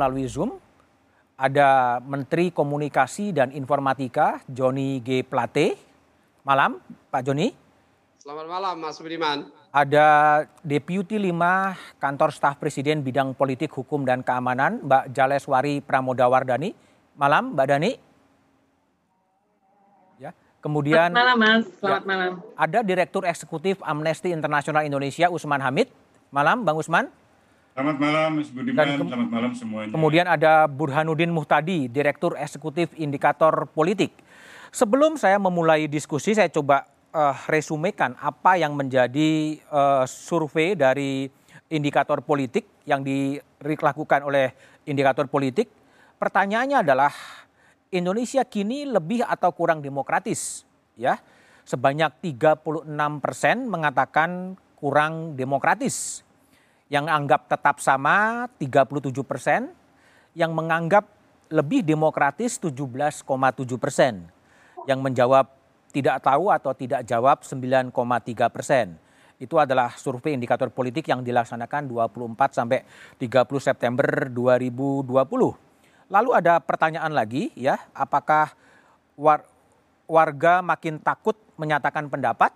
melalui Zoom. Ada Menteri Komunikasi dan Informatika Joni G. Plate. Malam, Pak Joni. Selamat malam, Mas Budiman. Ada Deputi 5 Kantor Staf Presiden Bidang Politik, Hukum, dan Keamanan, Mbak Jaleswari Pramodawardani. Malam, Mbak Dani. Ya, kemudian Selamat malam, Mas. Selamat ya, malam. Ada Direktur Eksekutif Amnesty International Indonesia Usman Hamid. Malam, Bang Usman. Selamat malam, Mas Budiman. Selamat malam semuanya. Kemudian ada Burhanuddin Muhtadi, Direktur Eksekutif Indikator Politik. Sebelum saya memulai diskusi, saya coba uh, resumekan apa yang menjadi uh, survei dari indikator politik yang dilakukan oleh indikator politik. Pertanyaannya adalah Indonesia kini lebih atau kurang demokratis, ya. Sebanyak 36 persen mengatakan kurang demokratis. Yang anggap tetap sama 37 persen, yang menganggap lebih demokratis 17,7 persen. Yang menjawab tidak tahu atau tidak jawab 9,3 persen. Itu adalah survei indikator politik yang dilaksanakan 24 sampai 30 September 2020. Lalu ada pertanyaan lagi ya, apakah war, warga makin takut menyatakan pendapat?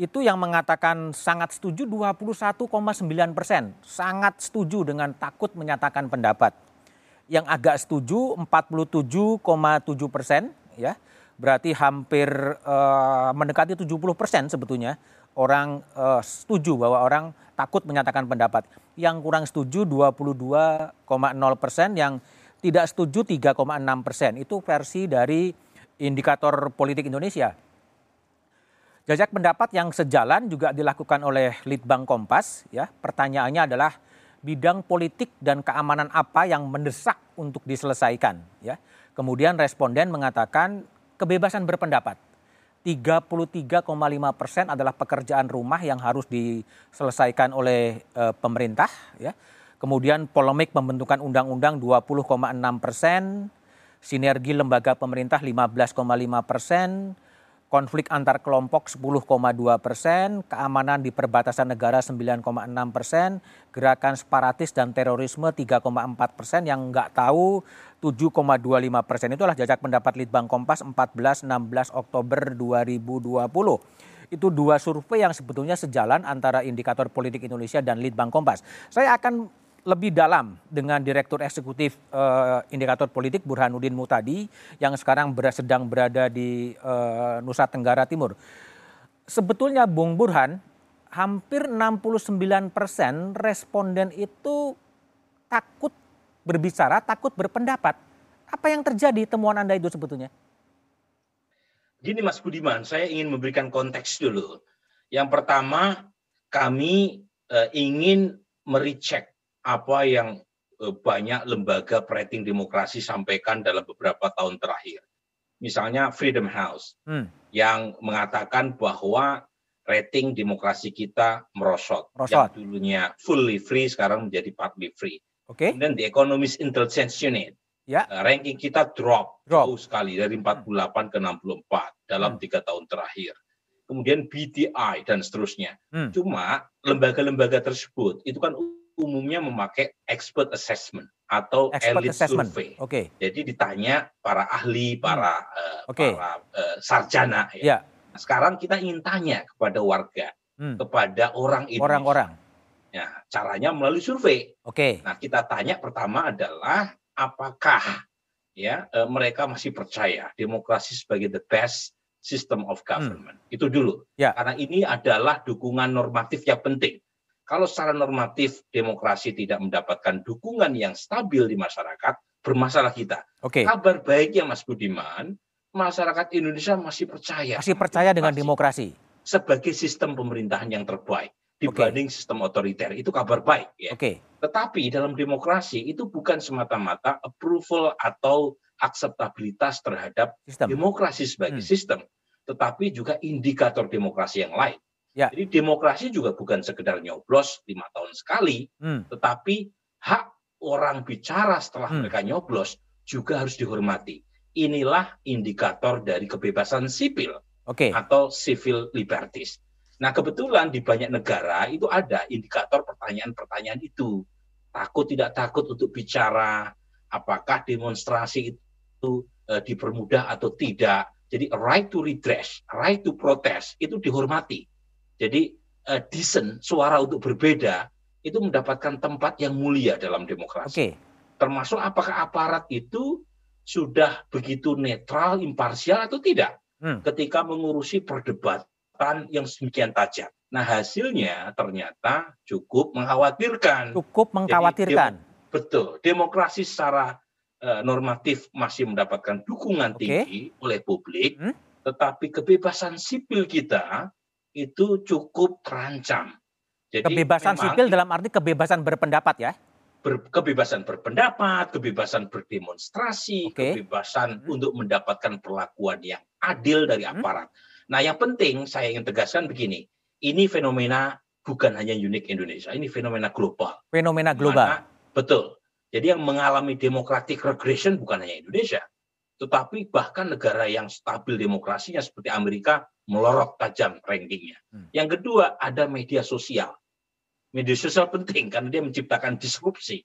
Itu yang mengatakan sangat setuju 21,9 persen, sangat setuju dengan takut menyatakan pendapat. Yang agak setuju 47,7 persen ya berarti hampir uh, mendekati 70 persen sebetulnya orang uh, setuju bahwa orang takut menyatakan pendapat. Yang kurang setuju 22,0 persen, yang tidak setuju 3,6 persen. Itu versi dari indikator politik Indonesia. Jajak pendapat yang sejalan juga dilakukan oleh Litbang Kompas. Ya, pertanyaannya adalah bidang politik dan keamanan apa yang mendesak untuk diselesaikan. Ya, kemudian responden mengatakan kebebasan berpendapat. 33,5 persen adalah pekerjaan rumah yang harus diselesaikan oleh e, pemerintah. Ya. Kemudian polemik pembentukan undang-undang 20,6 persen, sinergi lembaga pemerintah 15,5 persen, konflik antar kelompok 10,2 persen, keamanan di perbatasan negara 9,6 persen, gerakan separatis dan terorisme 3,4 persen, yang nggak tahu 7,25 persen. Itulah jajak pendapat Litbang Kompas 14-16 Oktober 2020. Itu dua survei yang sebetulnya sejalan antara indikator politik Indonesia dan Litbang Kompas. Saya akan lebih dalam dengan Direktur Eksekutif uh, Indikator Politik Burhanuddin Mutadi yang sekarang ber sedang berada di uh, Nusa Tenggara Timur. Sebetulnya Bung Burhan, hampir 69 persen responden itu takut berbicara, takut berpendapat. Apa yang terjadi temuan Anda itu sebetulnya? Gini Mas Budiman, saya ingin memberikan konteks dulu. Yang pertama, kami uh, ingin merecek apa yang eh, banyak lembaga rating demokrasi sampaikan dalam beberapa tahun terakhir. Misalnya Freedom House hmm. yang mengatakan bahwa rating demokrasi kita merosot. merosot. Yang dulunya fully free sekarang menjadi partly free. Okay. Kemudian The Economist Intelligence Unit. Ya. Uh, ranking kita drop, drop jauh sekali dari 48 hmm. ke 64 dalam hmm. tiga tahun terakhir. Kemudian BTI dan seterusnya. Hmm. Cuma lembaga-lembaga tersebut itu kan umumnya memakai expert assessment atau expert elite assessment. survey. Okay. Jadi ditanya para ahli, para hmm. uh, okay. para uh, sarjana. Ya. Yeah. Nah, sekarang kita ingin tanya kepada warga, hmm. kepada orang Indonesia. Orang-orang. Ya, caranya melalui survei. Oke. Okay. Nah, kita tanya pertama adalah apakah ya uh, mereka masih percaya demokrasi sebagai the best system of government. Hmm. Itu dulu. Ya. Karena ini adalah dukungan normatif yang penting kalau secara normatif demokrasi tidak mendapatkan dukungan yang stabil di masyarakat, bermasalah kita. Oke. Kabar baiknya Mas Budiman, masyarakat Indonesia masih percaya. Masih percaya dengan demokrasi. Sebagai sistem pemerintahan yang terbaik dibanding okay. sistem otoriter. Itu kabar baik ya. Oke. Tetapi dalam demokrasi itu bukan semata-mata approval atau akseptabilitas terhadap sistem. demokrasi sebagai hmm. sistem, tetapi juga indikator demokrasi yang lain. Ya. Jadi demokrasi juga bukan sekedar nyoblos lima tahun sekali, hmm. tetapi hak orang bicara setelah hmm. mereka nyoblos juga harus dihormati. Inilah indikator dari kebebasan sipil okay. atau civil liberties. Nah kebetulan di banyak negara itu ada indikator pertanyaan-pertanyaan itu. takut tidak takut untuk bicara, apakah demonstrasi itu uh, dipermudah atau tidak. Jadi right to redress, right to protest itu dihormati. Jadi uh, decent, suara untuk berbeda itu mendapatkan tempat yang mulia dalam demokrasi. Okay. Termasuk apakah aparat itu sudah begitu netral, imparsial atau tidak hmm. ketika mengurusi perdebatan yang sedemikian tajam. Nah hasilnya ternyata cukup mengkhawatirkan. Cukup mengkhawatirkan. Jadi, betul. Demokrasi secara uh, normatif masih mendapatkan dukungan okay. tinggi oleh publik, hmm? tetapi kebebasan sipil kita itu cukup terancam. Jadi kebebasan memang, sipil dalam arti kebebasan berpendapat ya? ber, kebebasan berpendapat, kebebasan berdemonstrasi, okay. kebebasan hmm. untuk mendapatkan perlakuan yang adil dari hmm. aparat. Hmm. Nah, yang penting saya ingin tegaskan begini, ini fenomena bukan hanya unik Indonesia, ini fenomena global. Fenomena global. Mana, betul. Jadi yang mengalami democratic regression bukan hanya Indonesia, tetapi bahkan negara yang stabil demokrasinya seperti Amerika melorot tajam rankingnya. Hmm. Yang kedua ada media sosial media sosial penting karena dia menciptakan disrupsi.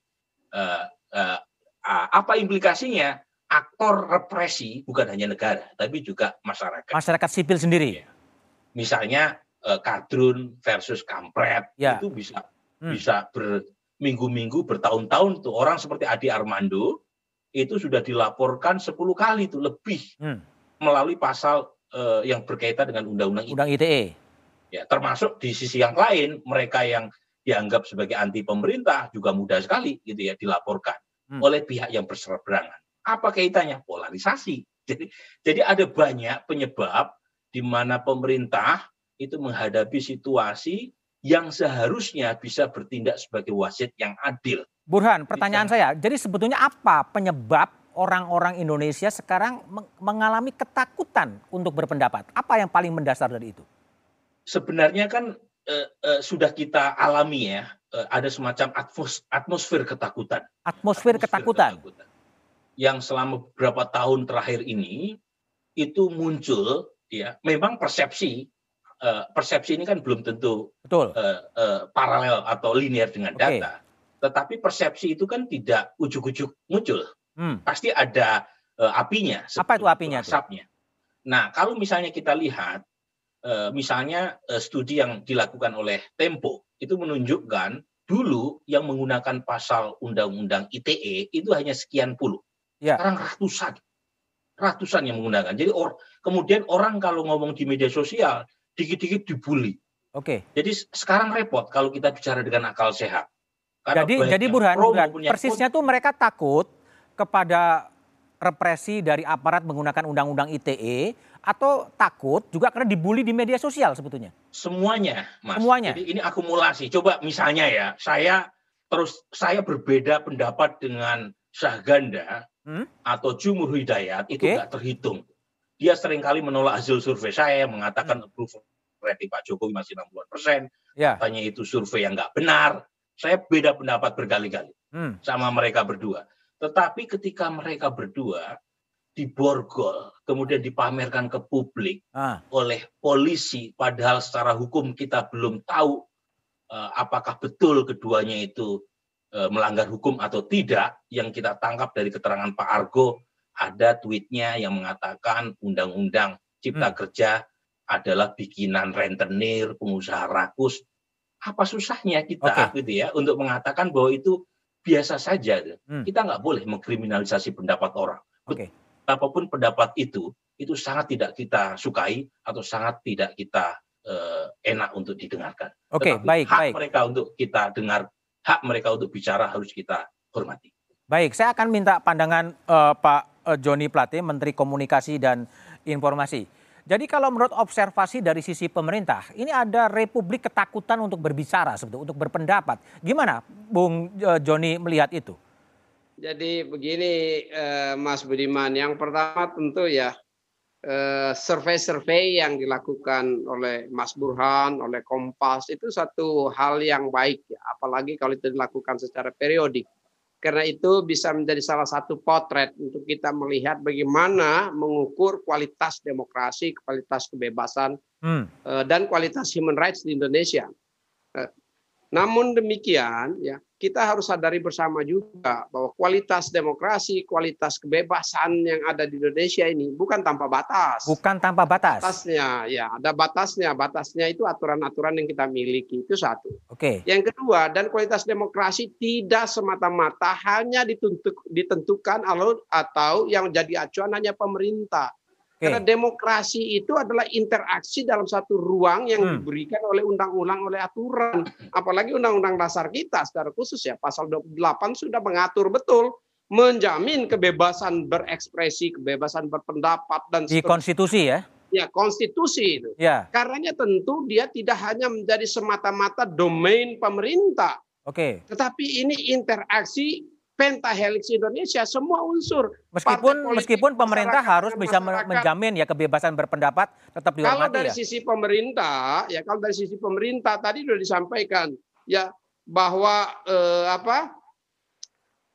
Uh, uh, uh, apa implikasinya? Aktor represi bukan hanya negara, tapi juga masyarakat. Masyarakat sipil sendiri. Ya. Misalnya uh, kadrun versus kampret ya. itu bisa hmm. bisa berminggu-minggu, bertahun-tahun tuh orang seperti Adi Armando itu sudah dilaporkan 10 kali itu lebih hmm. melalui pasal uh, yang berkaitan dengan undang-undang Undang ITE. Ya, termasuk di sisi yang lain mereka yang dianggap sebagai anti pemerintah juga mudah sekali gitu ya dilaporkan hmm. oleh pihak yang berseberangan. Apa kaitannya? Polarisasi. Jadi jadi ada banyak penyebab di mana pemerintah itu menghadapi situasi yang seharusnya bisa bertindak sebagai wasit yang adil. Burhan, pertanyaan bisa. saya, jadi sebetulnya apa penyebab orang-orang Indonesia sekarang mengalami ketakutan untuk berpendapat? Apa yang paling mendasar dari itu? Sebenarnya kan uh, uh, sudah kita alami ya, uh, ada semacam atmos atmosfer ketakutan. Atmosfer, atmosfer ketakutan. ketakutan. Yang selama beberapa tahun terakhir ini itu muncul ya, memang persepsi uh, persepsi ini kan belum tentu Betul. Uh, uh, paralel atau linear dengan okay. data. Tetapi persepsi itu kan tidak ujuk-ujuk muncul. Hmm. Pasti ada uh, apinya. Apa itu apinya? Asapnya. Nah, kalau misalnya kita lihat Eh, misalnya eh, studi yang dilakukan oleh Tempo itu menunjukkan dulu yang menggunakan pasal undang-undang ITE itu hanya sekian puluh. Ya. Sekarang ratusan. Ratusan yang menggunakan. Jadi or, kemudian orang kalau ngomong di media sosial dikit-dikit dibully. Oke. Jadi sekarang repot kalau kita bicara dengan akal sehat. Karena jadi jadi Burhan, Burhan persisnya tuh mereka takut kepada represi dari aparat menggunakan undang-undang ITE atau takut juga karena dibully di media sosial sebetulnya? Semuanya, Mas. Semuanya. Jadi ini akumulasi. Coba misalnya ya, saya terus saya berbeda pendapat dengan Syahganda hmm? atau Jumur Hidayat okay. itu nggak terhitung. Dia sering kali menolak hasil survei saya, mengatakan hmm. approval rating Pak Jokowi masih 60 persen. Ya. Katanya itu survei yang nggak benar. Saya beda pendapat berkali-kali hmm. sama mereka berdua. Tetapi ketika mereka berdua diborgol, kemudian dipamerkan ke publik ah. oleh polisi, padahal secara hukum kita belum tahu uh, apakah betul keduanya itu uh, melanggar hukum atau tidak. Yang kita tangkap dari keterangan Pak Argo, ada tweetnya yang mengatakan undang-undang cipta hmm. kerja adalah bikinan rentenir, pengusaha rakus. Apa susahnya kita okay. gitu ya untuk mengatakan bahwa itu biasa saja. Hmm. Kita nggak boleh mengkriminalisasi pendapat orang. Okay apa pun pendapat itu, itu sangat tidak kita sukai atau sangat tidak kita uh, enak untuk didengarkan. Oke, okay, baik, hak baik. mereka untuk kita dengar, hak mereka untuk bicara harus kita hormati. Baik, saya akan minta pandangan uh, Pak uh, Joni Plate, Menteri Komunikasi dan Informasi. Jadi kalau menurut observasi dari sisi pemerintah, ini ada republik ketakutan untuk berbicara sebetulnya, untuk berpendapat. Gimana Bung Joni melihat itu? Jadi begini eh, Mas Budiman, yang pertama tentu ya eh, survei-survei yang dilakukan oleh Mas Burhan, oleh Kompas itu satu hal yang baik ya, apalagi kalau itu dilakukan secara periodik. Karena itu bisa menjadi salah satu potret untuk kita melihat bagaimana mengukur kualitas demokrasi, kualitas kebebasan, hmm. Eh, dan kualitas human rights di Indonesia. Namun demikian, ya kita harus sadari bersama juga bahwa kualitas demokrasi, kualitas kebebasan yang ada di Indonesia ini bukan tanpa batas. Bukan tanpa batas. Batasnya, ya ada batasnya. Batasnya itu aturan-aturan yang kita miliki itu satu. Oke. Yang kedua, dan kualitas demokrasi tidak semata-mata hanya ditentuk, ditentukan atau yang jadi acuan hanya pemerintah. Okay. Karena demokrasi itu adalah interaksi dalam satu ruang yang hmm. diberikan oleh undang-undang, oleh aturan. Apalagi undang-undang dasar kita secara khusus ya, pasal 28 sudah mengatur betul menjamin kebebasan berekspresi, kebebasan berpendapat dan di konstitusi ya. Ya, konstitusi itu. Ya. Karenanya tentu dia tidak hanya menjadi semata-mata domain pemerintah. Oke. Okay. Tetapi ini interaksi pentahelix Indonesia semua unsur. Meskipun meskipun pemerintah harus bisa menjamin ya kebebasan berpendapat tetap dihormati Kalau dari ya. sisi pemerintah ya kalau dari sisi pemerintah tadi sudah disampaikan ya bahwa eh, apa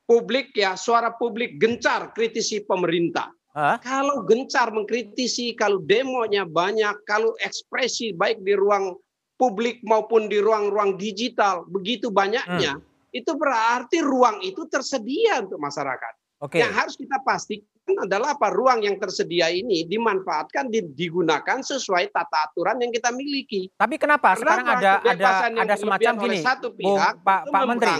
publik ya suara publik gencar kritisi pemerintah. Hah? Kalau gencar mengkritisi, kalau demonya banyak, kalau ekspresi baik di ruang publik maupun di ruang-ruang digital begitu banyaknya, hmm itu berarti ruang itu tersedia untuk masyarakat. Okay. Yang harus kita pastikan adalah apa ruang yang tersedia ini dimanfaatkan digunakan sesuai tata aturan yang kita miliki. Tapi kenapa Karena sekarang ada ada ada semacam gini, satu pihak Bung, Pak Pak Menteri,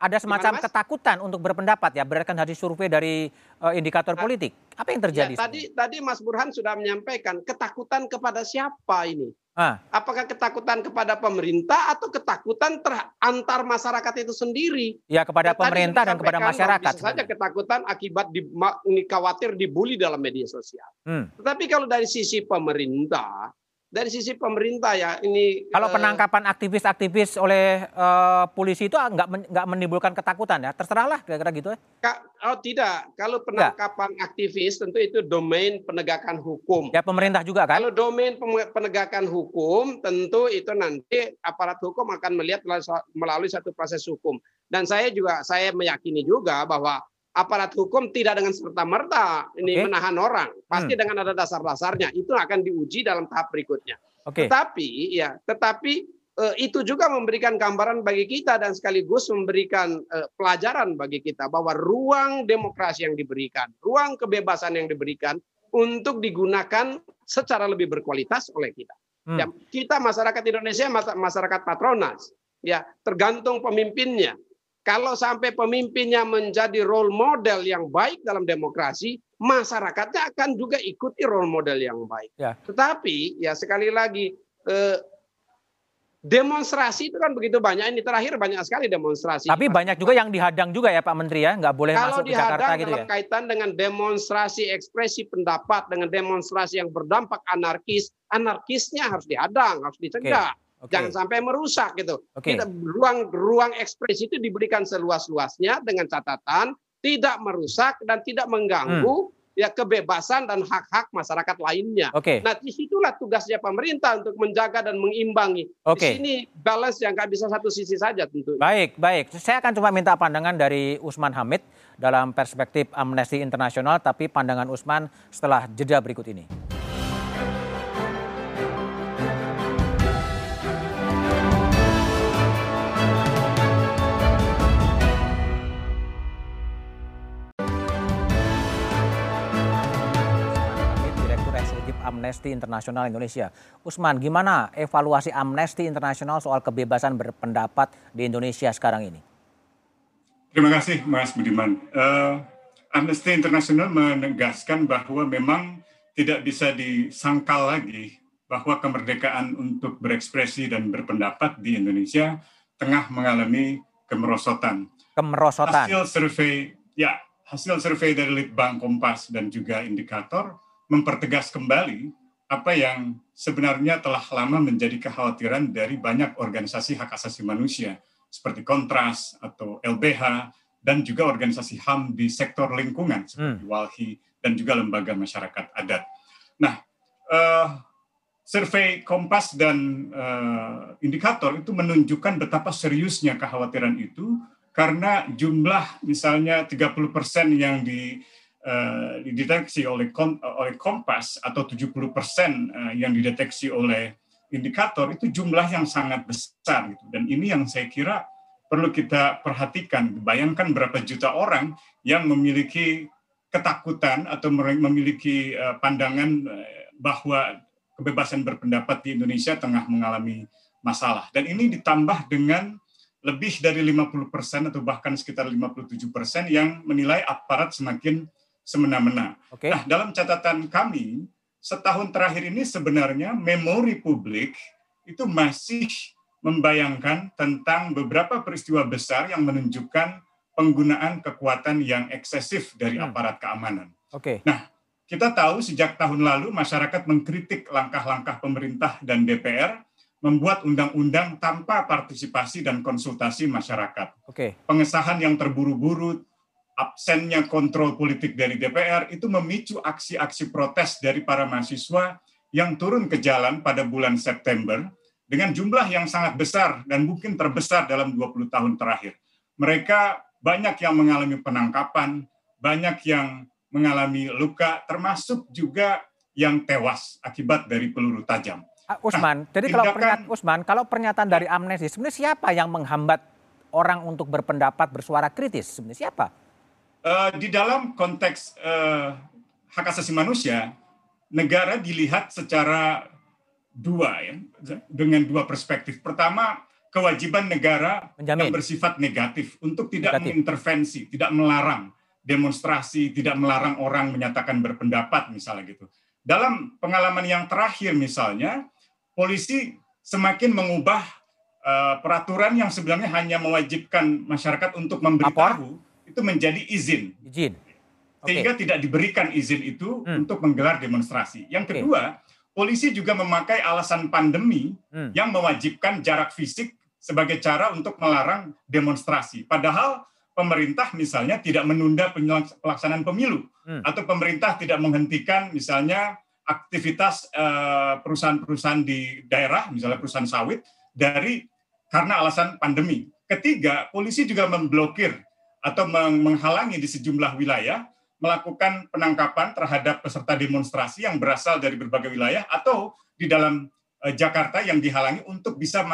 ada semacam Gimana, ketakutan untuk berpendapat ya berdasarkan hasil survei dari uh, indikator nah, politik. Apa yang terjadi? Ya, tadi tadi Mas Burhan sudah menyampaikan ketakutan kepada siapa ini? Ah. Apakah ketakutan kepada pemerintah atau ketakutan antar masyarakat itu sendiri? Ya kepada ya, pemerintah dan kepada masyarakat. Bisa saja ketakutan akibat di, khawatir dibully dalam media sosial. Hmm. Tetapi kalau dari sisi pemerintah dari sisi pemerintah ya ini kalau uh, penangkapan aktivis-aktivis oleh uh, polisi itu nggak nggak menimbulkan ketakutan ya? Terserahlah kira-kira gitu ya. Oh tidak. Kalau penangkapan ya. aktivis tentu itu domain penegakan hukum. Ya pemerintah juga kan? Kalau domain penegakan hukum tentu itu nanti aparat hukum akan melihat melalui satu proses hukum. Dan saya juga saya meyakini juga bahwa aparat hukum tidak dengan serta merta ini okay. menahan orang, pasti hmm. dengan ada dasar-dasarnya. Itu akan diuji dalam tahap berikutnya. Okay. Tetapi ya, tetapi eh, itu juga memberikan gambaran bagi kita dan sekaligus memberikan eh, pelajaran bagi kita bahwa ruang demokrasi yang diberikan, ruang kebebasan yang diberikan untuk digunakan secara lebih berkualitas oleh kita. Hmm. Ya, kita masyarakat Indonesia masyarakat patronas, ya tergantung pemimpinnya kalau sampai pemimpinnya menjadi role model yang baik dalam demokrasi, masyarakatnya akan juga ikuti role model yang baik. Ya. Tetapi ya sekali lagi eh, demonstrasi itu kan begitu banyak. Ini terakhir banyak sekali demonstrasi. Tapi banyak juga yang dihadang juga ya Pak Menteri ya, nggak boleh Kalau masuk ke Jakarta gitu ya. kaitan dengan demonstrasi ekspresi pendapat, dengan demonstrasi yang berdampak anarkis, anarkisnya harus dihadang, harus dicegah. Okay. Okay. Jangan sampai merusak gitu. Okay. Kita ruang ruang ekspresi itu diberikan seluas-luasnya dengan catatan tidak merusak dan tidak mengganggu hmm. ya kebebasan dan hak-hak masyarakat lainnya. Okay. Nah, di situlah tugasnya pemerintah untuk menjaga dan mengimbangi. Okay. Di sini balance yang nggak bisa satu sisi saja tentu. Baik, baik. Saya akan coba minta pandangan dari Usman Hamid dalam perspektif Amnesty Internasional, tapi pandangan Usman setelah jeda berikut ini. Amnesty Internasional Indonesia. Usman, gimana evaluasi Amnesty Internasional soal kebebasan berpendapat di Indonesia sekarang ini? Terima kasih, Mas Budiman. Uh, Amnesty Internasional menegaskan bahwa memang tidak bisa disangkal lagi bahwa kemerdekaan untuk berekspresi dan berpendapat di Indonesia tengah mengalami kemerosotan. Kemerosotan. Hasil survei, ya, hasil survei dari Litbang Kompas dan juga indikator mempertegas kembali apa yang sebenarnya telah lama menjadi kekhawatiran dari banyak organisasi hak asasi manusia seperti Kontras atau LBH dan juga organisasi HAM di sektor lingkungan seperti hmm. WALHI dan juga lembaga masyarakat adat. Nah, uh, survei Kompas dan uh, indikator itu menunjukkan betapa seriusnya kekhawatiran itu karena jumlah misalnya 30% yang di uh, dideteksi oleh oleh Kompas atau 70% uh, yang dideteksi oleh indikator itu jumlah yang sangat besar gitu. Dan ini yang saya kira perlu kita perhatikan. Bayangkan berapa juta orang yang memiliki ketakutan atau memiliki eh, pandangan eh, bahwa kebebasan berpendapat di Indonesia tengah mengalami masalah. Dan ini ditambah dengan lebih dari 50% atau bahkan sekitar 57% yang menilai aparat semakin semena-mena. Okay. Nah, dalam catatan kami, setahun terakhir ini sebenarnya memori publik itu masih membayangkan tentang beberapa peristiwa besar yang menunjukkan penggunaan kekuatan yang eksesif dari hmm. aparat keamanan. Oke. Okay. Nah, kita tahu sejak tahun lalu masyarakat mengkritik langkah-langkah pemerintah dan DPR membuat undang-undang tanpa partisipasi dan konsultasi masyarakat. Oke. Okay. Pengesahan yang terburu-buru, absennya kontrol politik dari DPR itu memicu aksi-aksi protes dari para mahasiswa yang turun ke jalan pada bulan September dengan jumlah yang sangat besar dan mungkin terbesar dalam 20 tahun terakhir. Mereka banyak yang mengalami penangkapan, banyak yang mengalami luka, termasuk juga yang tewas akibat dari peluru tajam. Ah, Usman, nah, jadi kalau pernyataan Usman, kalau pernyataan dari Amnesty, sebenarnya siapa yang menghambat orang untuk berpendapat bersuara kritis? Sebenarnya siapa? Uh, di dalam konteks uh, hak asasi manusia, negara dilihat secara dua ya, dengan dua perspektif. Pertama, kewajiban negara Menjamin. yang bersifat negatif untuk tidak negatif. mengintervensi, tidak melarang demonstrasi, tidak melarang orang menyatakan berpendapat misalnya gitu. Dalam pengalaman yang terakhir misalnya, polisi semakin mengubah uh, peraturan yang sebenarnya hanya mewajibkan masyarakat untuk memberitahu itu menjadi izin. Izin. Okay. Sehingga tidak diberikan izin itu hmm. untuk menggelar demonstrasi. Yang kedua, okay. polisi juga memakai alasan pandemi hmm. yang mewajibkan jarak fisik sebagai cara untuk melarang demonstrasi. Padahal pemerintah misalnya tidak menunda pelaksanaan pemilu hmm. atau pemerintah tidak menghentikan misalnya aktivitas eh, perusahaan-perusahaan di daerah, misalnya perusahaan sawit dari karena alasan pandemi. Ketiga, polisi juga memblokir atau menghalangi di sejumlah wilayah melakukan penangkapan terhadap peserta demonstrasi yang berasal dari berbagai wilayah atau di dalam eh, Jakarta yang dihalangi untuk bisa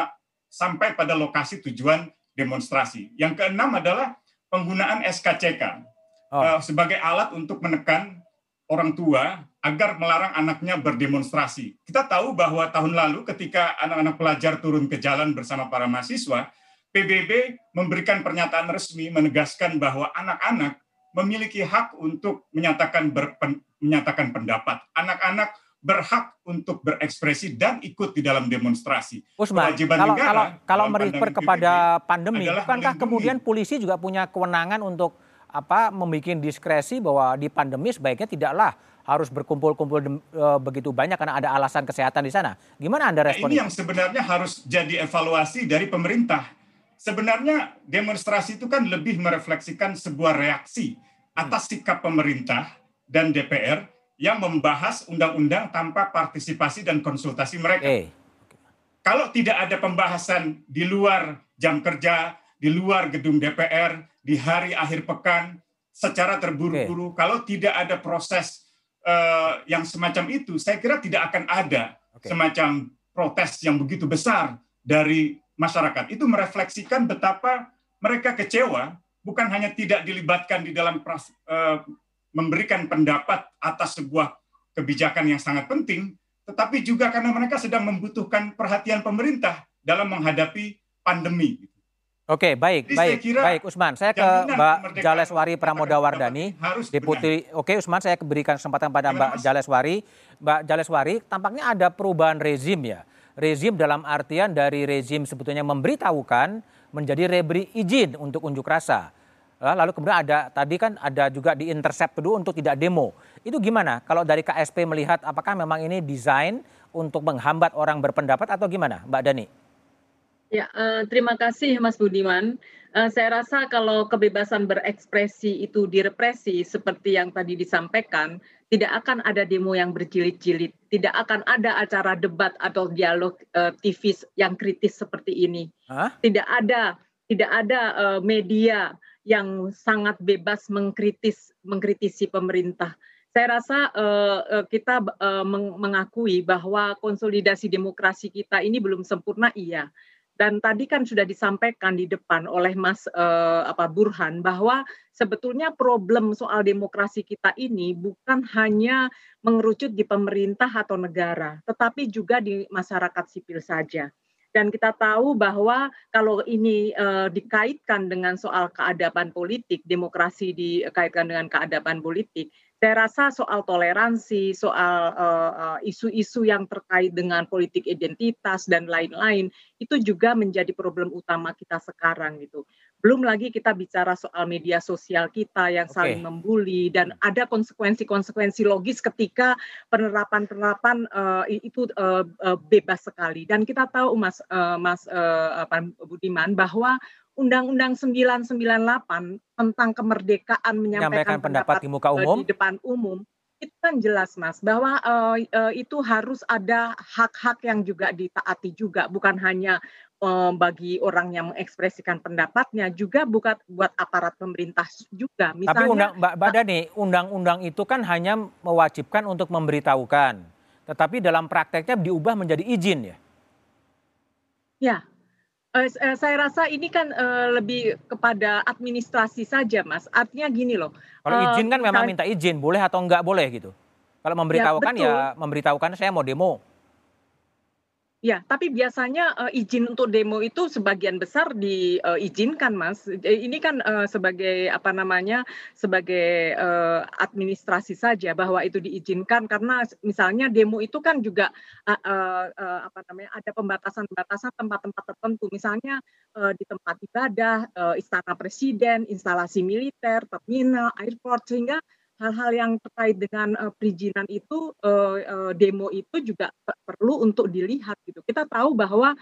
sampai pada lokasi tujuan demonstrasi. Yang keenam adalah penggunaan SKCK oh. Eh, sebagai alat untuk menekan orang tua agar melarang anaknya berdemonstrasi. Kita tahu bahwa tahun lalu ketika anak-anak pelajar turun ke jalan bersama para mahasiswa, PBB memberikan pernyataan resmi menegaskan bahwa anak-anak memiliki hak untuk menyatakan berpen, menyatakan pendapat. Anak-anak berhak untuk berekspresi dan ikut di dalam demonstrasi. Usman, kalau, negara, kalau, kalau merefer kepada pandemi, bukankah kemudian polisi juga punya kewenangan untuk apa membuat diskresi bahwa di pandemi sebaiknya tidaklah harus berkumpul-kumpul e, begitu banyak karena ada alasan kesehatan di sana. Gimana Anda respon? Nah, ini yang sebenarnya harus jadi evaluasi dari pemerintah sebenarnya demonstrasi itu kan lebih merefleksikan sebuah reaksi atas hmm. sikap pemerintah dan DPR yang membahas undang-undang tanpa partisipasi dan konsultasi mereka. Okay. Kalau tidak ada pembahasan di luar jam kerja, di luar gedung DPR, di hari akhir pekan, secara terburu-buru, okay. kalau tidak ada proses uh, yang semacam itu, saya kira tidak akan ada okay. semacam protes yang begitu besar dari masyarakat itu merefleksikan betapa mereka kecewa bukan hanya tidak dilibatkan di dalam uh, memberikan pendapat atas sebuah kebijakan yang sangat penting, tetapi juga karena mereka sedang membutuhkan perhatian pemerintah dalam menghadapi pandemi. Oke, baik, Jadi baik, baik, Usman. Saya ke Mbak Jaleswari Pramodawardani, Deputi. Oke, Usman, saya berikan kesempatan pada Mbak Jaleswari. Mbak Jaleswari, tampaknya ada perubahan rezim ya rezim dalam artian dari rezim sebetulnya memberitahukan menjadi reberi izin untuk unjuk rasa. Lalu kemudian ada tadi kan ada juga di intercept kedua untuk tidak demo. Itu gimana? Kalau dari KSP melihat apakah memang ini desain untuk menghambat orang berpendapat atau gimana, Mbak Dani? Ya, uh, terima kasih Mas Budiman. Uh, saya rasa kalau kebebasan berekspresi itu direpresi seperti yang tadi disampaikan, tidak akan ada demo yang berjilid-jilid, tidak akan ada acara debat atau dialog uh, TV yang kritis seperti ini. Huh? Tidak ada tidak ada uh, media yang sangat bebas mengkritis mengkritisi pemerintah. saya rasa uh, kita uh, mengakui bahwa konsolidasi demokrasi kita ini belum sempurna iya dan tadi kan sudah disampaikan di depan oleh Mas uh, apa Burhan bahwa sebetulnya problem soal demokrasi kita ini bukan hanya mengerucut di pemerintah atau negara, tetapi juga di masyarakat sipil saja. Dan kita tahu bahwa kalau ini uh, dikaitkan dengan soal keadaban politik, demokrasi dikaitkan dengan keadaban politik, saya rasa soal toleransi, soal isu-isu uh, yang terkait dengan politik identitas dan lain-lain itu juga menjadi problem utama kita sekarang gitu. Belum lagi kita bicara soal media sosial kita yang saling okay. membuli dan ada konsekuensi-konsekuensi logis ketika penerapan-penerapan uh, itu uh, uh, bebas sekali. Dan kita tahu Mas uh, Mas uh, Budiman bahwa Undang-Undang 998 tentang kemerdekaan menyampaikan, menyampaikan pendapat, pendapat di muka umum. di depan umum itu kan jelas mas bahwa uh, uh, itu harus ada hak-hak yang juga ditaati juga bukan hanya uh, bagi orang yang mengekspresikan pendapatnya juga bukan buat aparat pemerintah juga. Misalnya tapi undang Mbak Badani undang-undang itu kan hanya mewajibkan untuk memberitahukan tetapi dalam prakteknya diubah menjadi izin ya? Ya Uh, saya rasa ini kan uh, lebih kepada administrasi saja, Mas. Artinya gini loh. Kalau izin kan memang minta izin, boleh atau enggak boleh gitu. Kalau ya, memberitahukan ya, ya memberitahukan saya mau demo. Ya, tapi biasanya uh, izin untuk demo itu sebagian besar diizinkan, uh, Mas. Ini kan uh, sebagai apa namanya, sebagai uh, administrasi saja bahwa itu diizinkan karena misalnya demo itu kan juga uh, uh, uh, apa namanya ada pembatasan-pembatasan tempat-tempat tertentu, misalnya uh, di tempat ibadah, uh, istana presiden, instalasi militer, terminal, airport, sehingga hal-hal yang terkait dengan uh, perizinan itu uh, uh, demo itu juga perlu untuk dilihat gitu. Kita tahu bahwa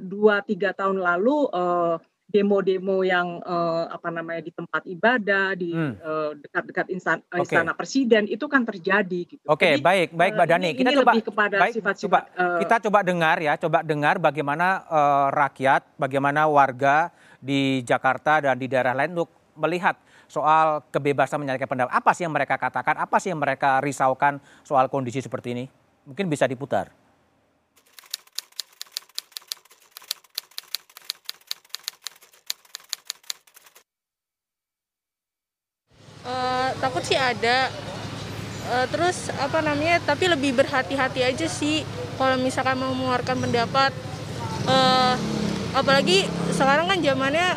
dua tiga tahun lalu uh, demo-demo yang uh, apa namanya di tempat ibadah di hmm. uh, dekat-dekat istana, okay. istana presiden itu kan terjadi gitu. Oke, okay, baik baik Mbak Dani. kita ini coba kepada baik, sifat-sifat uh, kita coba dengar ya, coba dengar bagaimana uh, rakyat, bagaimana warga di Jakarta dan di daerah lain untuk melihat soal kebebasan menyampaikan pendapat. Apa sih yang mereka katakan? Apa sih yang mereka risaukan soal kondisi seperti ini? Mungkin bisa diputar. Uh, takut sih ada. Uh, terus apa namanya? Tapi lebih berhati-hati aja sih kalau misalkan mau mengeluarkan pendapat. Uh, apalagi sekarang kan zamannya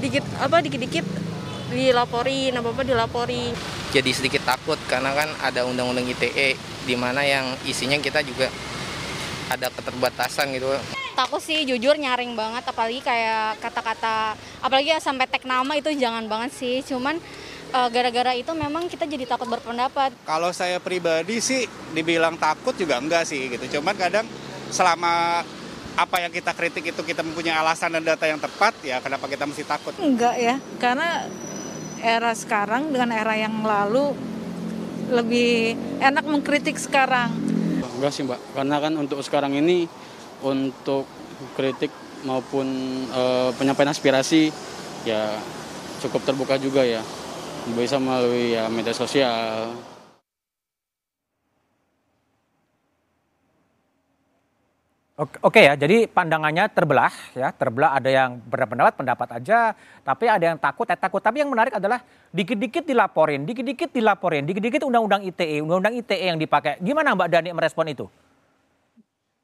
dikit apa dikit-dikit dilaporin apa apa dilaporin. Jadi sedikit takut karena kan ada undang-undang ITE di mana yang isinya kita juga ada keterbatasan gitu. Takut sih jujur nyaring banget apalagi kayak kata-kata apalagi ya sampai tag nama itu jangan banget sih. Cuman eh, gara-gara itu memang kita jadi takut berpendapat. Kalau saya pribadi sih dibilang takut juga enggak sih gitu. Cuman kadang selama apa yang kita kritik itu kita mempunyai alasan dan data yang tepat ya kenapa kita mesti takut? Enggak ya karena era sekarang dengan era yang lalu lebih enak mengkritik sekarang. Enggak sih mbak, karena kan untuk sekarang ini untuk kritik maupun e, penyampaian aspirasi ya cukup terbuka juga ya, bisa melalui ya media sosial. Oke ya, jadi pandangannya terbelah ya, terbelah ada yang berpendapat pendapat aja, tapi ada yang takut, eh, takut. Tapi yang menarik adalah dikit-dikit dilaporin, dikit-dikit dilaporin, dikit-dikit undang-undang ITE, undang-undang ITE yang dipakai. Gimana Mbak Dani merespon itu?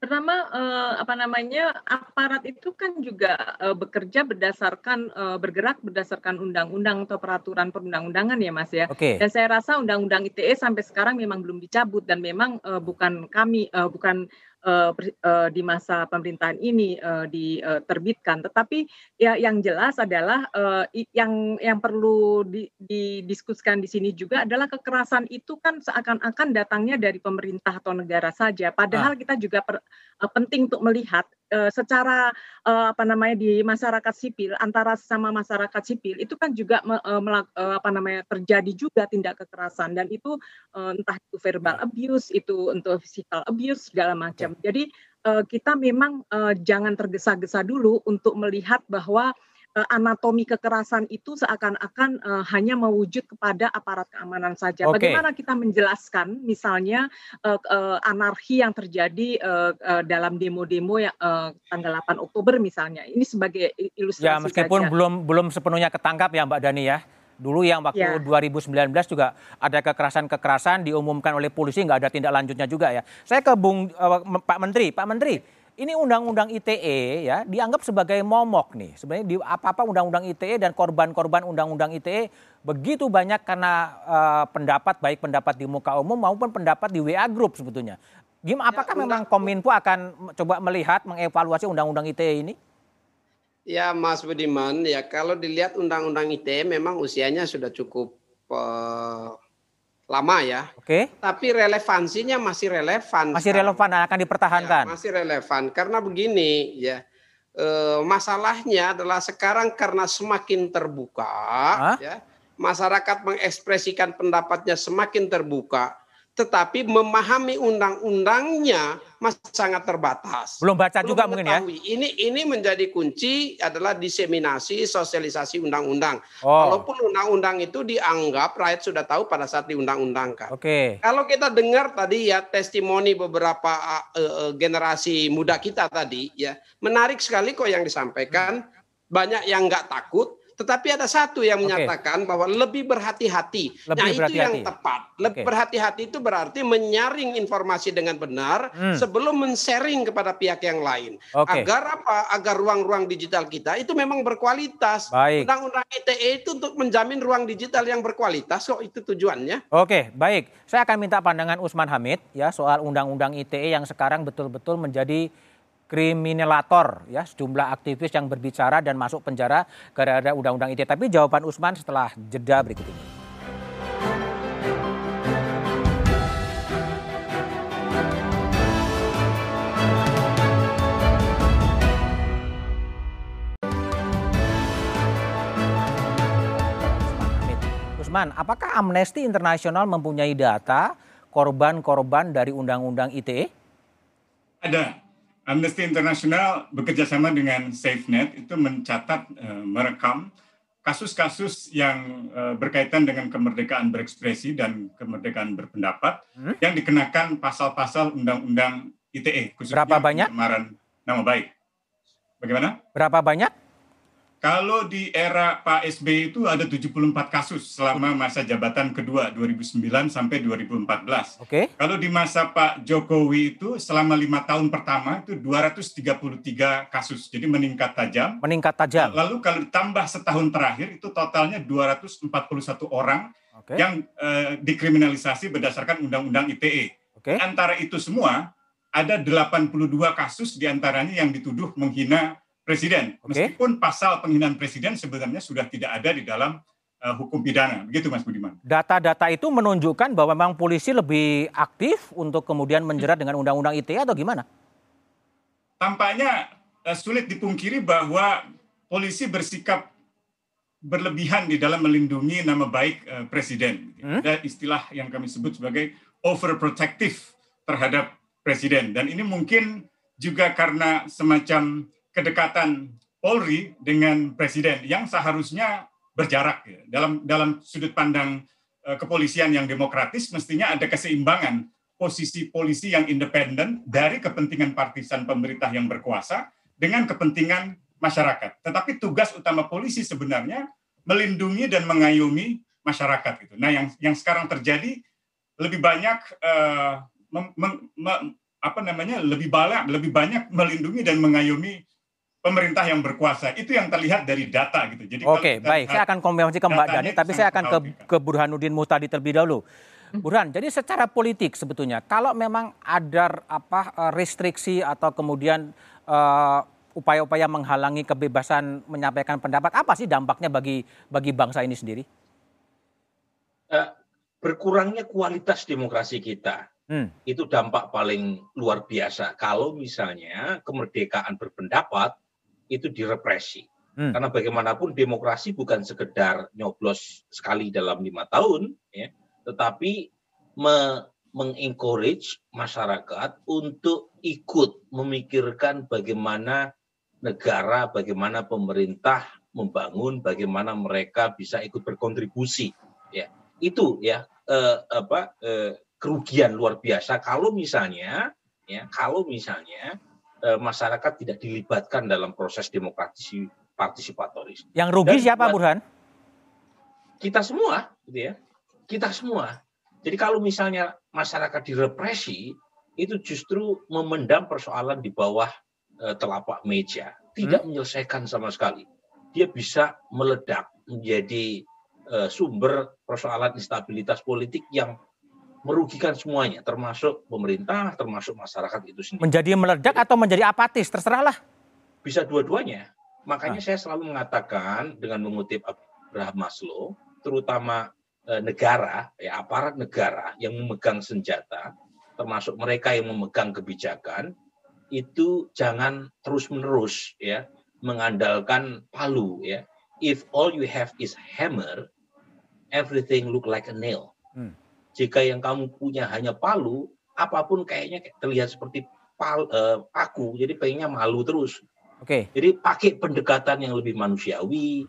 Pertama, eh, apa namanya aparat itu kan juga eh, bekerja berdasarkan eh, bergerak berdasarkan undang-undang atau peraturan perundang-undangan ya, Mas ya. Okay. Dan saya rasa undang-undang ITE sampai sekarang memang belum dicabut dan memang eh, bukan kami, eh, bukan uh, uh, di masa pemerintahan ini uh, diterbitkan. Tetapi ya yang jelas adalah uh, yang yang perlu di, didiskusikan di sini juga adalah kekerasan itu kan seakan-akan datangnya dari pemerintah atau negara saja. Padahal ah. kita juga per, uh, penting untuk melihat uh, secara uh, apa namanya di masyarakat sipil antara sesama masyarakat sipil itu kan juga uh, melak, uh, apa namanya terjadi juga tindak kekerasan. Dan itu uh, entah itu verbal abuse itu untuk physical abuse segala macam. Jadi uh, kita memang uh, jangan tergesa-gesa dulu untuk melihat bahwa anatomi kekerasan itu seakan-akan uh, hanya mewujud kepada aparat keamanan saja. Oke. Bagaimana kita menjelaskan misalnya uh, uh, anarki yang terjadi uh, uh, dalam demo-demo yang uh, tanggal 8 Oktober misalnya. Ini sebagai ilustrasi Ya meskipun saja. belum belum sepenuhnya ketangkap ya Mbak Dani ya. Dulu yang waktu Ya. 2019 juga ada kekerasan-kekerasan diumumkan oleh polisi nggak ada tindak lanjutnya juga ya. Saya ke Bung eh, Pak Menteri, Pak Menteri, ini undang-undang ITE ya dianggap sebagai momok nih. Sebenarnya di apa-apa undang-undang ITE dan korban-korban undang-undang ITE begitu banyak karena eh, pendapat baik pendapat di muka umum maupun pendapat di WA group sebetulnya. Gimana apakah memang Kominfo akan coba melihat mengevaluasi undang-undang ITE ini? Ya Mas Budiman, ya kalau dilihat Undang-Undang ITE memang usianya sudah cukup eh, lama ya. Oke. Tapi relevansinya masih relevan. Masih relevan dan akan dipertahankan. Ya, masih relevan karena begini ya. eh, masalahnya adalah sekarang karena semakin terbuka ya, masyarakat mengekspresikan pendapatnya semakin terbuka, tetapi memahami undang-undangnya masih sangat terbatas. Belum baca Belum juga mungkin ya. Ini ini menjadi kunci adalah diseminasi sosialisasi undang-undang. Oh. Walaupun undang-undang itu dianggap rakyat sudah tahu pada saat diundang-undangkan. Oke. Kalau kita dengar tadi ya testimoni beberapa uh, uh, generasi muda kita tadi ya menarik sekali kok yang disampaikan banyak yang nggak takut tetapi ada satu yang menyatakan bahwa lebih berhati-hati. Lebih nah itu yang tepat. Lebih Oke. berhati-hati itu berarti menyaring informasi dengan benar Hmm. sebelum men-sharing kepada pihak yang lain. Oke. Agar apa? Agar ruang-ruang digital kita itu memang berkualitas. Undang-undang ITE itu untuk menjamin ruang digital yang berkualitas kok itu tujuannya. Oke, baik. Saya akan minta pandangan Usman Hamid ya soal undang-undang ITE yang sekarang betul-betul menjadi kriminalator ya sejumlah aktivis yang berbicara dan masuk penjara gara-gara undang-undang ITE. Tapi jawaban Usman setelah jeda berikut ini. Usman apakah Amnesty International mempunyai data korban-korban dari undang-undang? ITE? Ada. Amnesty International bekerjasama dengan SafeNet itu mencatat, eh, merekam kasus-kasus yang eh, berkaitan dengan kemerdekaan berekspresi dan kemerdekaan berpendapat Hmm? yang dikenakan pasal-pasal undang-undang ITE, khususnya Berapa banyak? pencemaran nama baik. Bagaimana? Berapa banyak? Kalau di era Pak SBY itu ada 74 kasus selama masa jabatan kedua 2009 sampai 2014. Oke. Kalau di masa Pak Jokowi itu selama lima tahun pertama itu 233 kasus, jadi meningkat tajam. Meningkat tajam. Lalu kalau ditambah setahun terakhir itu totalnya 241 orang Oke. yang eh, dikriminalisasi berdasarkan Undang-Undang ITE. Oke. Antara itu semua ada 82 kasus di antaranya yang dituduh menghina presiden. Oke. Meskipun pasal penghinaan presiden sebenarnya sudah tidak ada di dalam eh, hukum pidana. Begitu Mas Budiman. Data-data itu menunjukkan bahwa memang polisi lebih aktif untuk kemudian menjerat dengan undang-undang ITE atau gimana? tampaknya eh, sulit dipungkiri bahwa polisi bersikap berlebihan di dalam melindungi nama baik eh, presiden. Hmm? Ada istilah yang kami sebut sebagai overprotective terhadap presiden dan ini mungkin juga karena semacam kedekatan Polri dengan presiden yang seharusnya berjarak ya. dalam dalam sudut pandang eh, kepolisian yang demokratis mestinya ada keseimbangan posisi polisi yang independen dari kepentingan partisan pemerintah yang berkuasa dengan kepentingan masyarakat. Tetapi tugas utama polisi sebenarnya melindungi dan mengayomi masyarakat gitu. Nah, yang yang sekarang terjadi lebih banyak eh, mem- mem- me- apa namanya lebih banyak lebih banyak melindungi dan mengayomi pemerintah yang berkuasa. Itu yang terlihat dari data gitu. Jadi Oke, kita baik. Saya akan konfirmasi ke Mbak Dani, tapi saya akan ke, ke Burhanuddin Muhtadi terlebih dahulu. Burhan, jadi secara politik sebetulnya, kalau memang ada apa eh, restriksi atau kemudian eh, upaya-upaya menghalangi kebebasan menyampaikan pendapat, apa sih dampaknya bagi bagi bangsa ini sendiri? Eh, berkurangnya kualitas demokrasi kita Hmm. itu dampak paling luar biasa kalau misalnya kemerdekaan berpendapat itu direpresi. Hmm. Karena bagaimanapun demokrasi bukan sekedar nyoblos sekali dalam lima tahun, ya, tetapi me- mengencourage masyarakat untuk ikut memikirkan bagaimana negara, bagaimana pemerintah membangun, bagaimana mereka bisa ikut berkontribusi. Ya, itu ya eh, apa eh, kerugian luar biasa kalau misalnya ya kalau misalnya eh, masyarakat tidak dilibatkan dalam proses demokrasi partisipatoris. Yang rugi Dan, siapa Burhan? Kita semua, gitu ya. Kita semua. Jadi kalau misalnya masyarakat direpresi, itu justru memendam persoalan di bawah uh, telapak meja, tidak hmm? menyelesaikan sama sekali. Dia bisa meledak menjadi uh, sumber persoalan instabilitas politik yang merugikan semuanya, termasuk pemerintah, termasuk masyarakat itu sendiri. Menjadi meledak atau menjadi apatis, terserahlah. Bisa dua-duanya. Makanya ah. saya selalu mengatakan dengan mengutip Abraham Maslow, terutama eh, negara, ya aparat negara yang memegang senjata, termasuk mereka yang memegang kebijakan, itu jangan terus-menerus ya mengandalkan palu ya. If all you have is hammer, everything look like a nail. Hmm. Jika yang kamu punya hanya palu, apa pun kayaknya terlihat seperti pal, uh, paku, jadi pengennya malu terus. Oke. Okay. Jadi pakai pendekatan yang lebih manusiawi,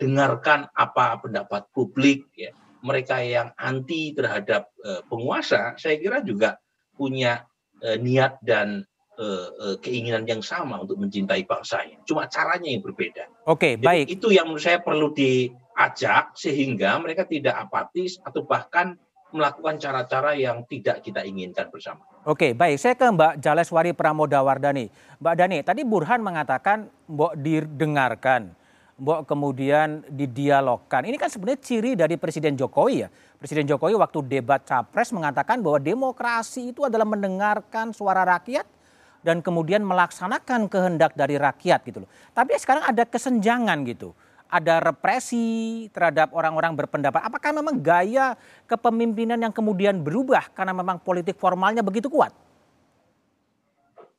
dengarkan apa pendapat publik ya. Mereka yang anti terhadap uh, penguasa, saya kira juga punya uh, niat dan uh, uh, keinginan yang sama untuk mencintai bangsanya. Cuma caranya yang berbeda. Oke, okay, baik. Itu yang menurut saya perlu diajak sehingga mereka tidak apatis atau bahkan melakukan cara-cara yang tidak kita inginkan bersama. Oke, baik. Saya ke Mbak Jaleswari Pramodawardani. Mbak Dani, tadi Burhan mengatakan Mbok didengarkan, Mbok kemudian didialogkan. Ini kan sebenarnya ciri dari Presiden Jokowi ya. Presiden Jokowi waktu debat Capres mengatakan bahwa demokrasi itu adalah mendengarkan suara rakyat dan kemudian melaksanakan kehendak dari rakyat gitu loh. Tapi sekarang ada kesenjangan gitu ada represi terhadap orang-orang berpendapat. Apakah memang gaya kepemimpinan yang kemudian berubah karena memang politik formalnya begitu kuat?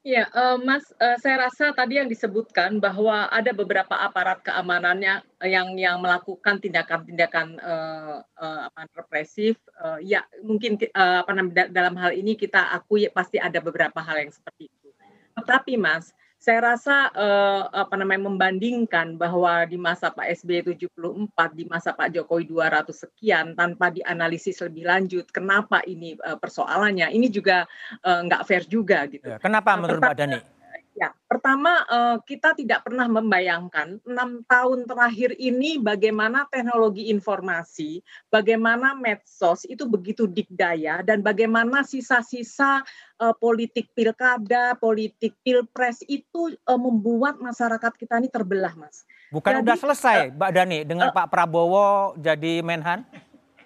Ya, uh, Mas, uh, saya rasa tadi yang disebutkan bahwa ada beberapa aparat keamanannya yang yang melakukan tindakan-tindakan uh, uh, represif. Uh, ya, mungkin uh, dalam hal ini kita akui pasti ada beberapa hal yang seperti itu. Tetapi, Mas, saya rasa eh, apa namanya membandingkan bahwa di masa Pak SBY 74 di masa Pak Jokowi 200 sekian tanpa dianalisis lebih lanjut kenapa ini eh, persoalannya ini juga eh, nggak fair juga gitu. Ya, kenapa menurut Mbak Dani? Ya, pertama uh, kita tidak pernah membayangkan enam tahun terakhir ini bagaimana teknologi informasi, bagaimana medsos itu begitu dikdaya dan bagaimana sisa-sisa uh, politik pilkada, politik pilpres itu uh, membuat masyarakat kita ini terbelah, Mas. Bukan Jadi, udah selesai, Mbak Dani, dengan uh, Pak Prabowo jadi Menhan?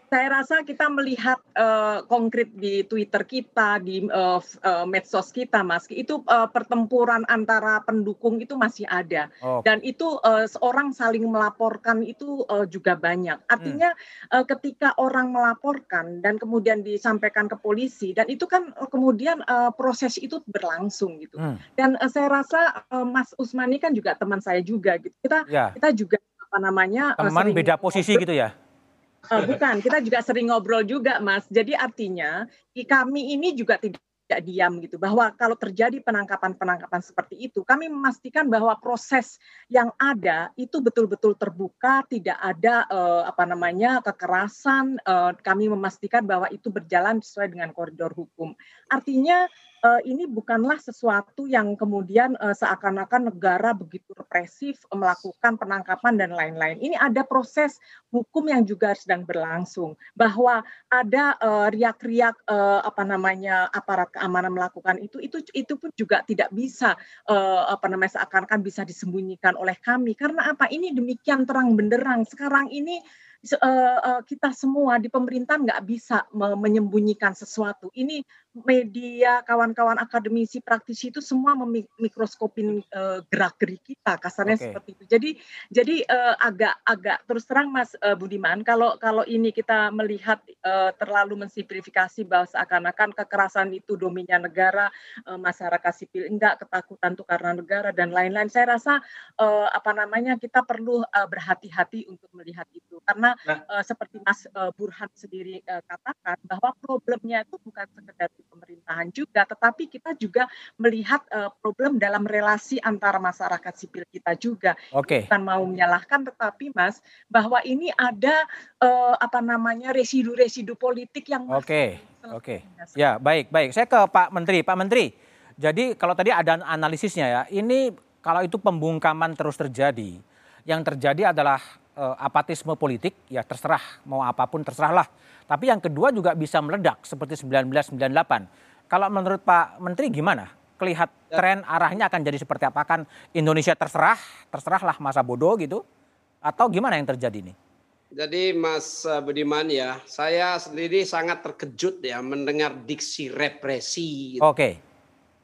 Saya rasa kita melihat uh, konkret di Twitter kita, di uh, uh, medsos kita, Mas, itu uh, pertempuran antara pendukung itu masih ada, oh. dan itu uh, seorang saling melaporkan itu uh, juga banyak. Artinya hmm. uh, ketika orang melaporkan dan kemudian disampaikan ke polisi, dan itu kan uh, kemudian uh, proses itu berlangsung gitu. Hmm. Dan uh, saya rasa uh, Mas Usmani kan juga teman saya juga gitu. Kita ya. kita juga apa namanya teman uh, beda posisi gitu ya Uh, bukan, kita juga sering ngobrol juga, Mas. Jadi artinya kami ini juga tidak tidak diam gitu. Bahwa kalau terjadi penangkapan-penangkapan seperti itu kami memastikan bahwa proses yang ada itu betul-betul terbuka tidak ada uh, apa namanya kekerasan. Uh, kami memastikan bahwa itu berjalan sesuai dengan koridor hukum. Artinya uh, ini bukanlah sesuatu yang kemudian uh, seakan-akan negara begitu represif uh, melakukan penangkapan dan lain-lain. Ini ada proses hukum yang juga sedang berlangsung bahwa ada riak-riak uh, apa namanya aparat keamanan melakukan itu itu itu pun juga tidak bisa uh, apa namanya seakan-akan bisa disembunyikan oleh kami karena apa ini demikian terang benderang sekarang ini kita semua di pemerintahan nggak bisa menyembunyikan sesuatu. Ini media, kawan-kawan akademisi, praktisi itu semua memikroskopin gerak-gerik kita, kasarnya okay. seperti itu. Jadi jadi agak-agak terus terang Mas Budiman, kalau kalau ini kita melihat terlalu mensimplifikasi bahwa seakan-akan kekerasan itu dominnya negara, masyarakat sipil enggak, ketakutan itu karena negara dan lain-lain. Saya rasa apa namanya kita perlu berhati-hati untuk melihat itu karena nah. uh, seperti Mas uh, Burhan sendiri uh, katakan bahwa problemnya itu bukan sekedar di pemerintahan juga, tetapi kita juga melihat uh, problem dalam relasi antara masyarakat sipil kita juga. Oke. Okay. Bukan mau menyalahkan, tetapi Mas bahwa ini ada uh, apa namanya residu-residu politik yang Oke, okay. oke. Okay. Ya baik baik. Saya ke Pak Menteri, Pak Menteri. Jadi kalau tadi ada analisisnya ya, ini kalau itu pembungkaman terus terjadi, yang terjadi adalah uh, apatisme politik, ya terserah mau apa pun terserahlah. Tapi yang kedua juga bisa meledak seperti 1998. Kalau menurut Pak Menteri gimana? Kelihat ya. tren arahnya akan jadi seperti apa? Kan Indonesia terserah, terserahlah masa bodoh gitu? Atau gimana yang terjadi nih? Jadi Mas Budiman ya, saya sendiri sangat terkejut ya mendengar diksi represi. Oke. Okay.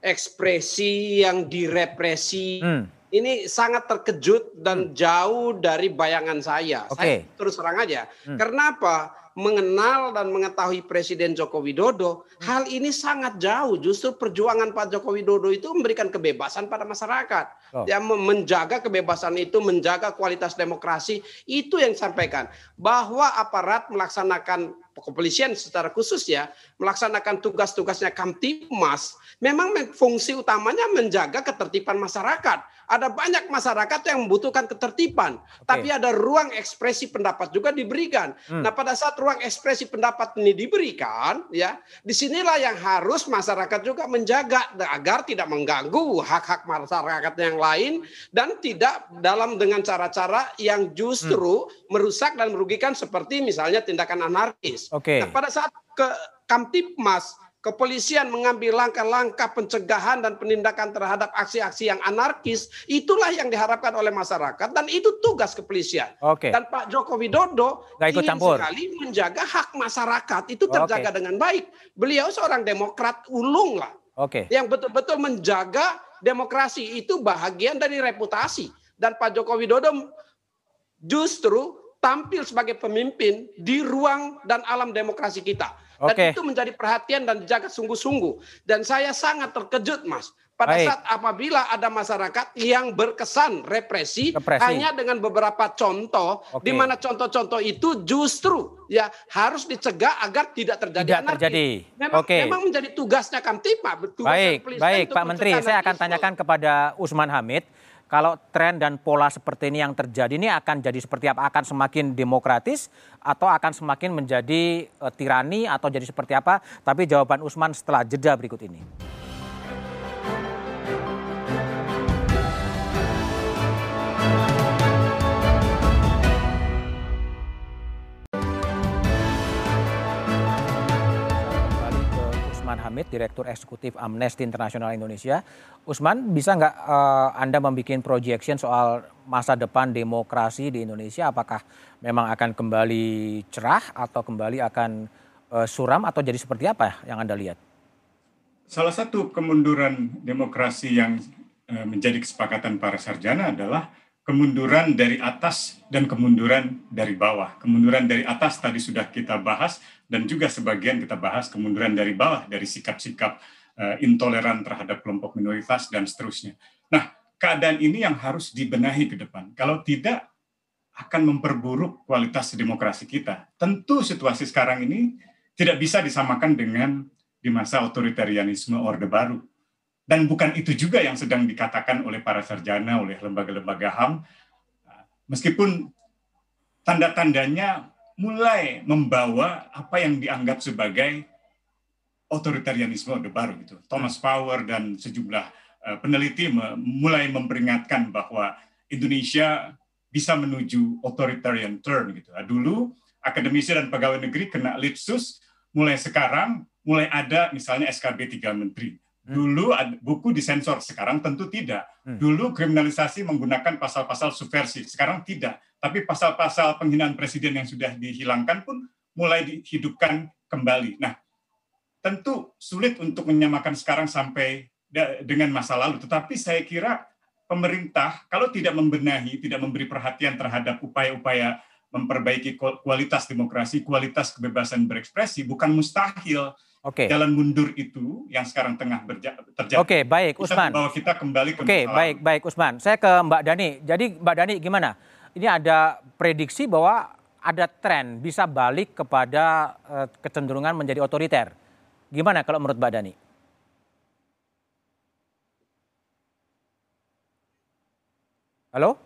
Ekspresi yang direpresi. Hmm ini sangat terkejut dan hmm. jauh dari bayangan saya. Okay. Saya terus terang aja. Hmm. Kenapa? Mengenal dan mengetahui Presiden Joko Widodo, hmm. hal ini sangat jauh. Justru perjuangan Pak Joko Widodo itu memberikan kebebasan pada masyarakat. Oh. Ya menjaga kebebasan itu, menjaga kualitas demokrasi, itu yang disampaikan. Bahwa aparat melaksanakan kepolisian secara khusus ya melaksanakan tugas-tugasnya Kamtipmas memang fungsi utamanya menjaga ketertiban masyarakat ada banyak masyarakat yang membutuhkan ketertiban, okay. tapi ada ruang ekspresi pendapat juga diberikan. Hmm. Nah, pada saat ruang ekspresi pendapat ini diberikan, ya, di sinilah yang harus masyarakat juga menjaga agar tidak mengganggu hak-hak masyarakat yang lain dan tidak dalam dengan cara-cara yang justru hmm. merusak dan merugikan seperti misalnya tindakan anarkis. Okay. Nah, pada saat ke Kamtipmas kepolisian mengambil langkah-langkah pencegahan dan penindakan terhadap aksi-aksi yang anarkis, itulah yang diharapkan oleh masyarakat dan itu tugas kepolisian. Oke. Dan Pak Joko Widodo Gak ikut ingin campur. sekali menjaga hak masyarakat itu terjaga Oke. dengan baik. Beliau seorang demokrat ulung lah. Oke. Yang betul-betul menjaga demokrasi itu bahagian dari reputasi dan Pak Joko Widodo justru tampil sebagai pemimpin di ruang dan alam demokrasi kita. Dan okay. itu menjadi perhatian dan dijaga sungguh-sungguh. Dan saya sangat terkejut, Mas. Pada Baik. saat apabila ada masyarakat yang berkesan represi, represi. hanya dengan beberapa contoh, okay. di mana contoh-contoh itu justru ya harus dicegah agar tidak terjadi tidak terjadi. Memang, okay. memang menjadi tugasnya Kamtipmas. Baik, baik Pak Menteri, saya akan tanyakan kepada Usman Hamid kalau tren dan pola seperti ini yang terjadi ini akan jadi seperti apa? Akan semakin demokratis atau akan semakin menjadi uh, tirani atau jadi seperti apa? Tapi jawaban Usman setelah jeda berikut ini. Hamid, Direktur Eksekutif Amnesty Internasional Indonesia. Usman, bisa nggak uh, Anda membuat projection soal masa depan demokrasi di Indonesia? Apakah memang akan kembali cerah atau kembali akan uh, suram atau jadi seperti apa yang Anda lihat? Salah satu kemunduran demokrasi yang uh, menjadi kesepakatan para sarjana adalah kemunduran dari atas dan kemunduran dari bawah. Kemunduran dari atas tadi sudah kita bahas dan juga sebagian kita bahas kemunduran dari bawah dari sikap-sikap uh, intoleran terhadap kelompok minoritas dan seterusnya. Nah, keadaan ini yang harus dibenahi ke depan. Kalau tidak akan memperburuk kualitas demokrasi kita. Tentu situasi sekarang ini tidak bisa disamakan dengan di masa otoritarianisme Orde Baru dan bukan itu juga yang sedang dikatakan oleh para sarjana, oleh lembaga-lembaga HAM. Meskipun tanda-tandanya mulai membawa apa yang dianggap sebagai otoritarianisme Orde Baru gitu. Thomas Power dan sejumlah uh, peneliti mulai memperingatkan bahwa Indonesia bisa menuju authoritarian turn gitu. Nah, dulu akademisi dan pegawai negeri kena litsus, mulai sekarang mulai ada misalnya SKB 3 menteri. Dulu ada buku disensor, sekarang tentu tidak. Hmm. Dulu kriminalisasi menggunakan pasal-pasal subversif, sekarang tidak. Tapi pasal-pasal penghinaan presiden yang sudah dihilangkan pun mulai dihidupkan kembali. Nah, tentu sulit untuk menyamakan sekarang sampai dengan masa lalu. Tetapi saya kira pemerintah kalau tidak membenahi, tidak memberi perhatian terhadap upaya-upaya memperbaiki kualitas demokrasi, kualitas kebebasan berekspresi, bukan mustahil Oke. Jalan mundur itu yang sekarang tengah terjadi. Oke, baik Usman. Bahwa kita kembali ke Oke, baik baik Usman. Saya ke Mbak Dani. Jadi Mbak Dani gimana? Ini ada prediksi bahwa ada tren bisa balik kepada uh, kecenderungan menjadi otoriter. Gimana kalau menurut Mbak Dani? Halo?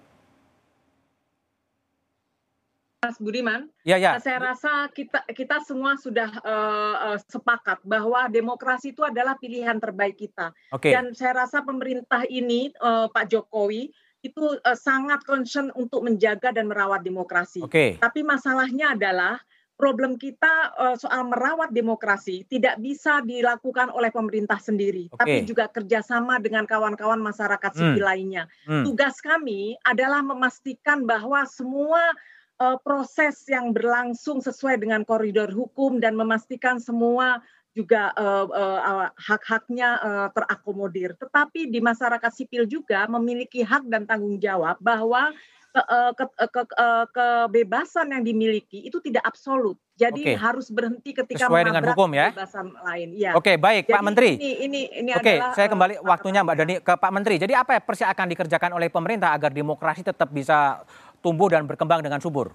Mas Budiman, ya, ya. saya rasa kita kita semua sudah uh, uh, sepakat bahwa demokrasi itu adalah pilihan terbaik kita. Okay. Dan saya rasa pemerintah ini uh, Pak Jokowi itu uh, sangat concern untuk menjaga dan merawat demokrasi. Okay. Tapi masalahnya adalah problem kita uh, soal merawat demokrasi tidak bisa dilakukan oleh pemerintah sendiri, okay. tapi juga kerjasama dengan kawan-kawan masyarakat sipil hmm. lainnya. Hmm. Tugas kami adalah memastikan bahwa semua uh, proses yang berlangsung sesuai dengan koridor hukum dan memastikan semua juga uh, uh, hak-haknya uh, terakomodir. Tetapi di masyarakat sipil juga memiliki hak dan tanggung jawab bahwa ke, ke, ke, ke, kebebasan yang dimiliki itu tidak absolut. Jadi okay. harus berhenti ketika Sesuai dengan hukum ya. Kebebasan lain. Ya. Oke, okay, baik Jadi Pak Menteri. Ini ini ini Oke, okay, adalah saya kembali uh, waktunya Mbak Dani ke Pak Menteri. Jadi apa yang persi akan dikerjakan oleh pemerintah agar demokrasi tetap bisa tumbuh dan berkembang dengan subur?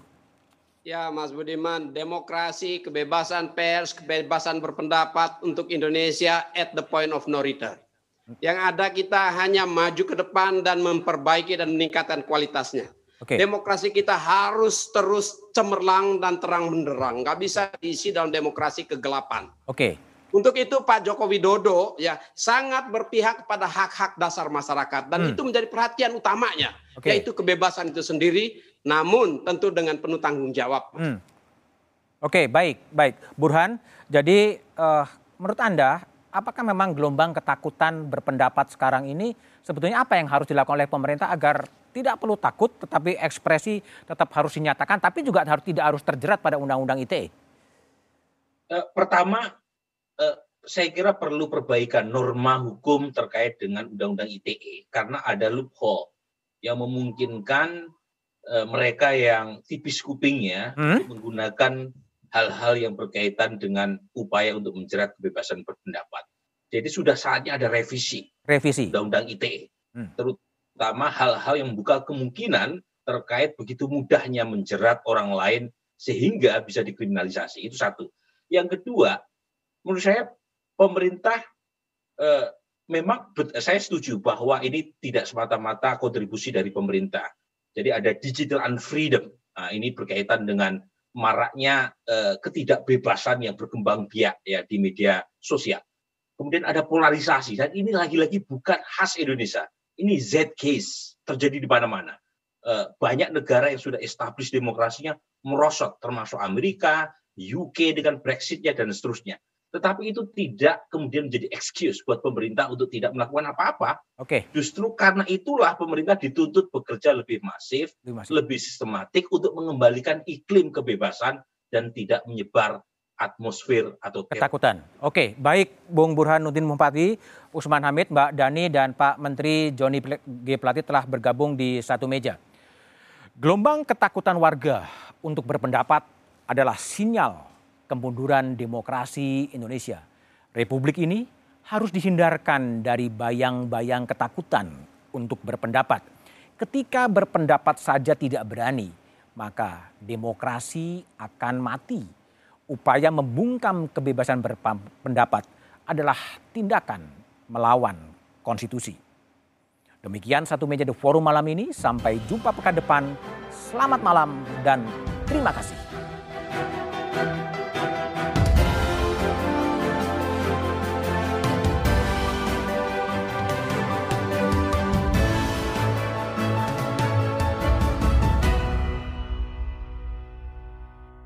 Ya, Mas Budiman, demokrasi, kebebasan pers, kebebasan berpendapat untuk Indonesia at the point of no return. Yang ada kita hanya maju ke depan dan memperbaiki dan meningkatkan kualitasnya. Okay. Demokrasi kita harus terus cemerlang dan terang benderang. Nggak bisa diisi dalam demokrasi kegelapan. Oke. Okay. Untuk itu Pak Joko Widodo ya sangat berpihak kepada hak-hak dasar masyarakat dan hmm. itu menjadi perhatian utamanya, okay. yaitu kebebasan itu sendiri, namun tentu dengan penuh tanggung jawab. Hmm. Oke, okay, baik, baik, Burhan. Jadi uh, menurut Anda, apakah memang gelombang ketakutan berpendapat sekarang ini sebetulnya apa yang harus dilakukan oleh pemerintah agar tidak perlu takut, tetapi ekspresi tetap harus dinyatakan, tapi juga harus tidak harus terjerat pada undang-undang ITE? Uh, pertama, uh, saya kira perlu perbaikan norma hukum terkait dengan undang-undang ITE karena ada loophole yang memungkinkan uh, mereka yang tipis kupingnya hmm? menggunakan hal-hal yang berkaitan dengan upaya untuk menjerat kebebasan berpendapat. Jadi sudah saatnya ada revisi. Revisi. Undang-undang ITE. Hmm. Terut terutama hal-hal yang membuka kemungkinan terkait begitu mudahnya menjerat orang lain sehingga bisa dikriminalisasi. Itu satu. Yang kedua, menurut saya pemerintah eh, memang saya setuju bahwa ini tidak semata-mata kontribusi dari pemerintah. Jadi ada digital unfreedom. Nah, ini berkaitan dengan maraknya eh, ketidakbebasan yang berkembang biak ya di media sosial. Kemudian ada polarisasi dan ini lagi-lagi bukan khas Indonesia ini Z case terjadi di mana-mana. Eh, banyak negara yang sudah establish demokrasinya merosot, termasuk Amerika, UK dengan Brexitnya dan seterusnya. Tetapi itu tidak kemudian menjadi excuse buat pemerintah untuk tidak melakukan apa-apa. Oke. Okay. Justru karena itulah pemerintah dituntut bekerja lebih masif, lebih, masif. lebih sistematik untuk mengembalikan iklim kebebasan dan tidak menyebar atmosfer atau ketakutan. Oke, baik Bung Burhanuddin Mumpati, Usman Hamid, Mbak Dani dan Pak Menteri Joni G Plate telah bergabung di satu meja. Gelombang ketakutan warga untuk berpendapat adalah sinyal kemunduran demokrasi Indonesia. Republik ini harus dihindarkan dari bayang-bayang ketakutan untuk berpendapat. Ketika berpendapat saja tidak berani, maka demokrasi akan mati upaya membungkam kebebasan berpendapat adalah tindakan melawan konstitusi. Demikian satu meja The Forum malam ini. Sampai jumpa pekan depan. Selamat malam dan terima kasih.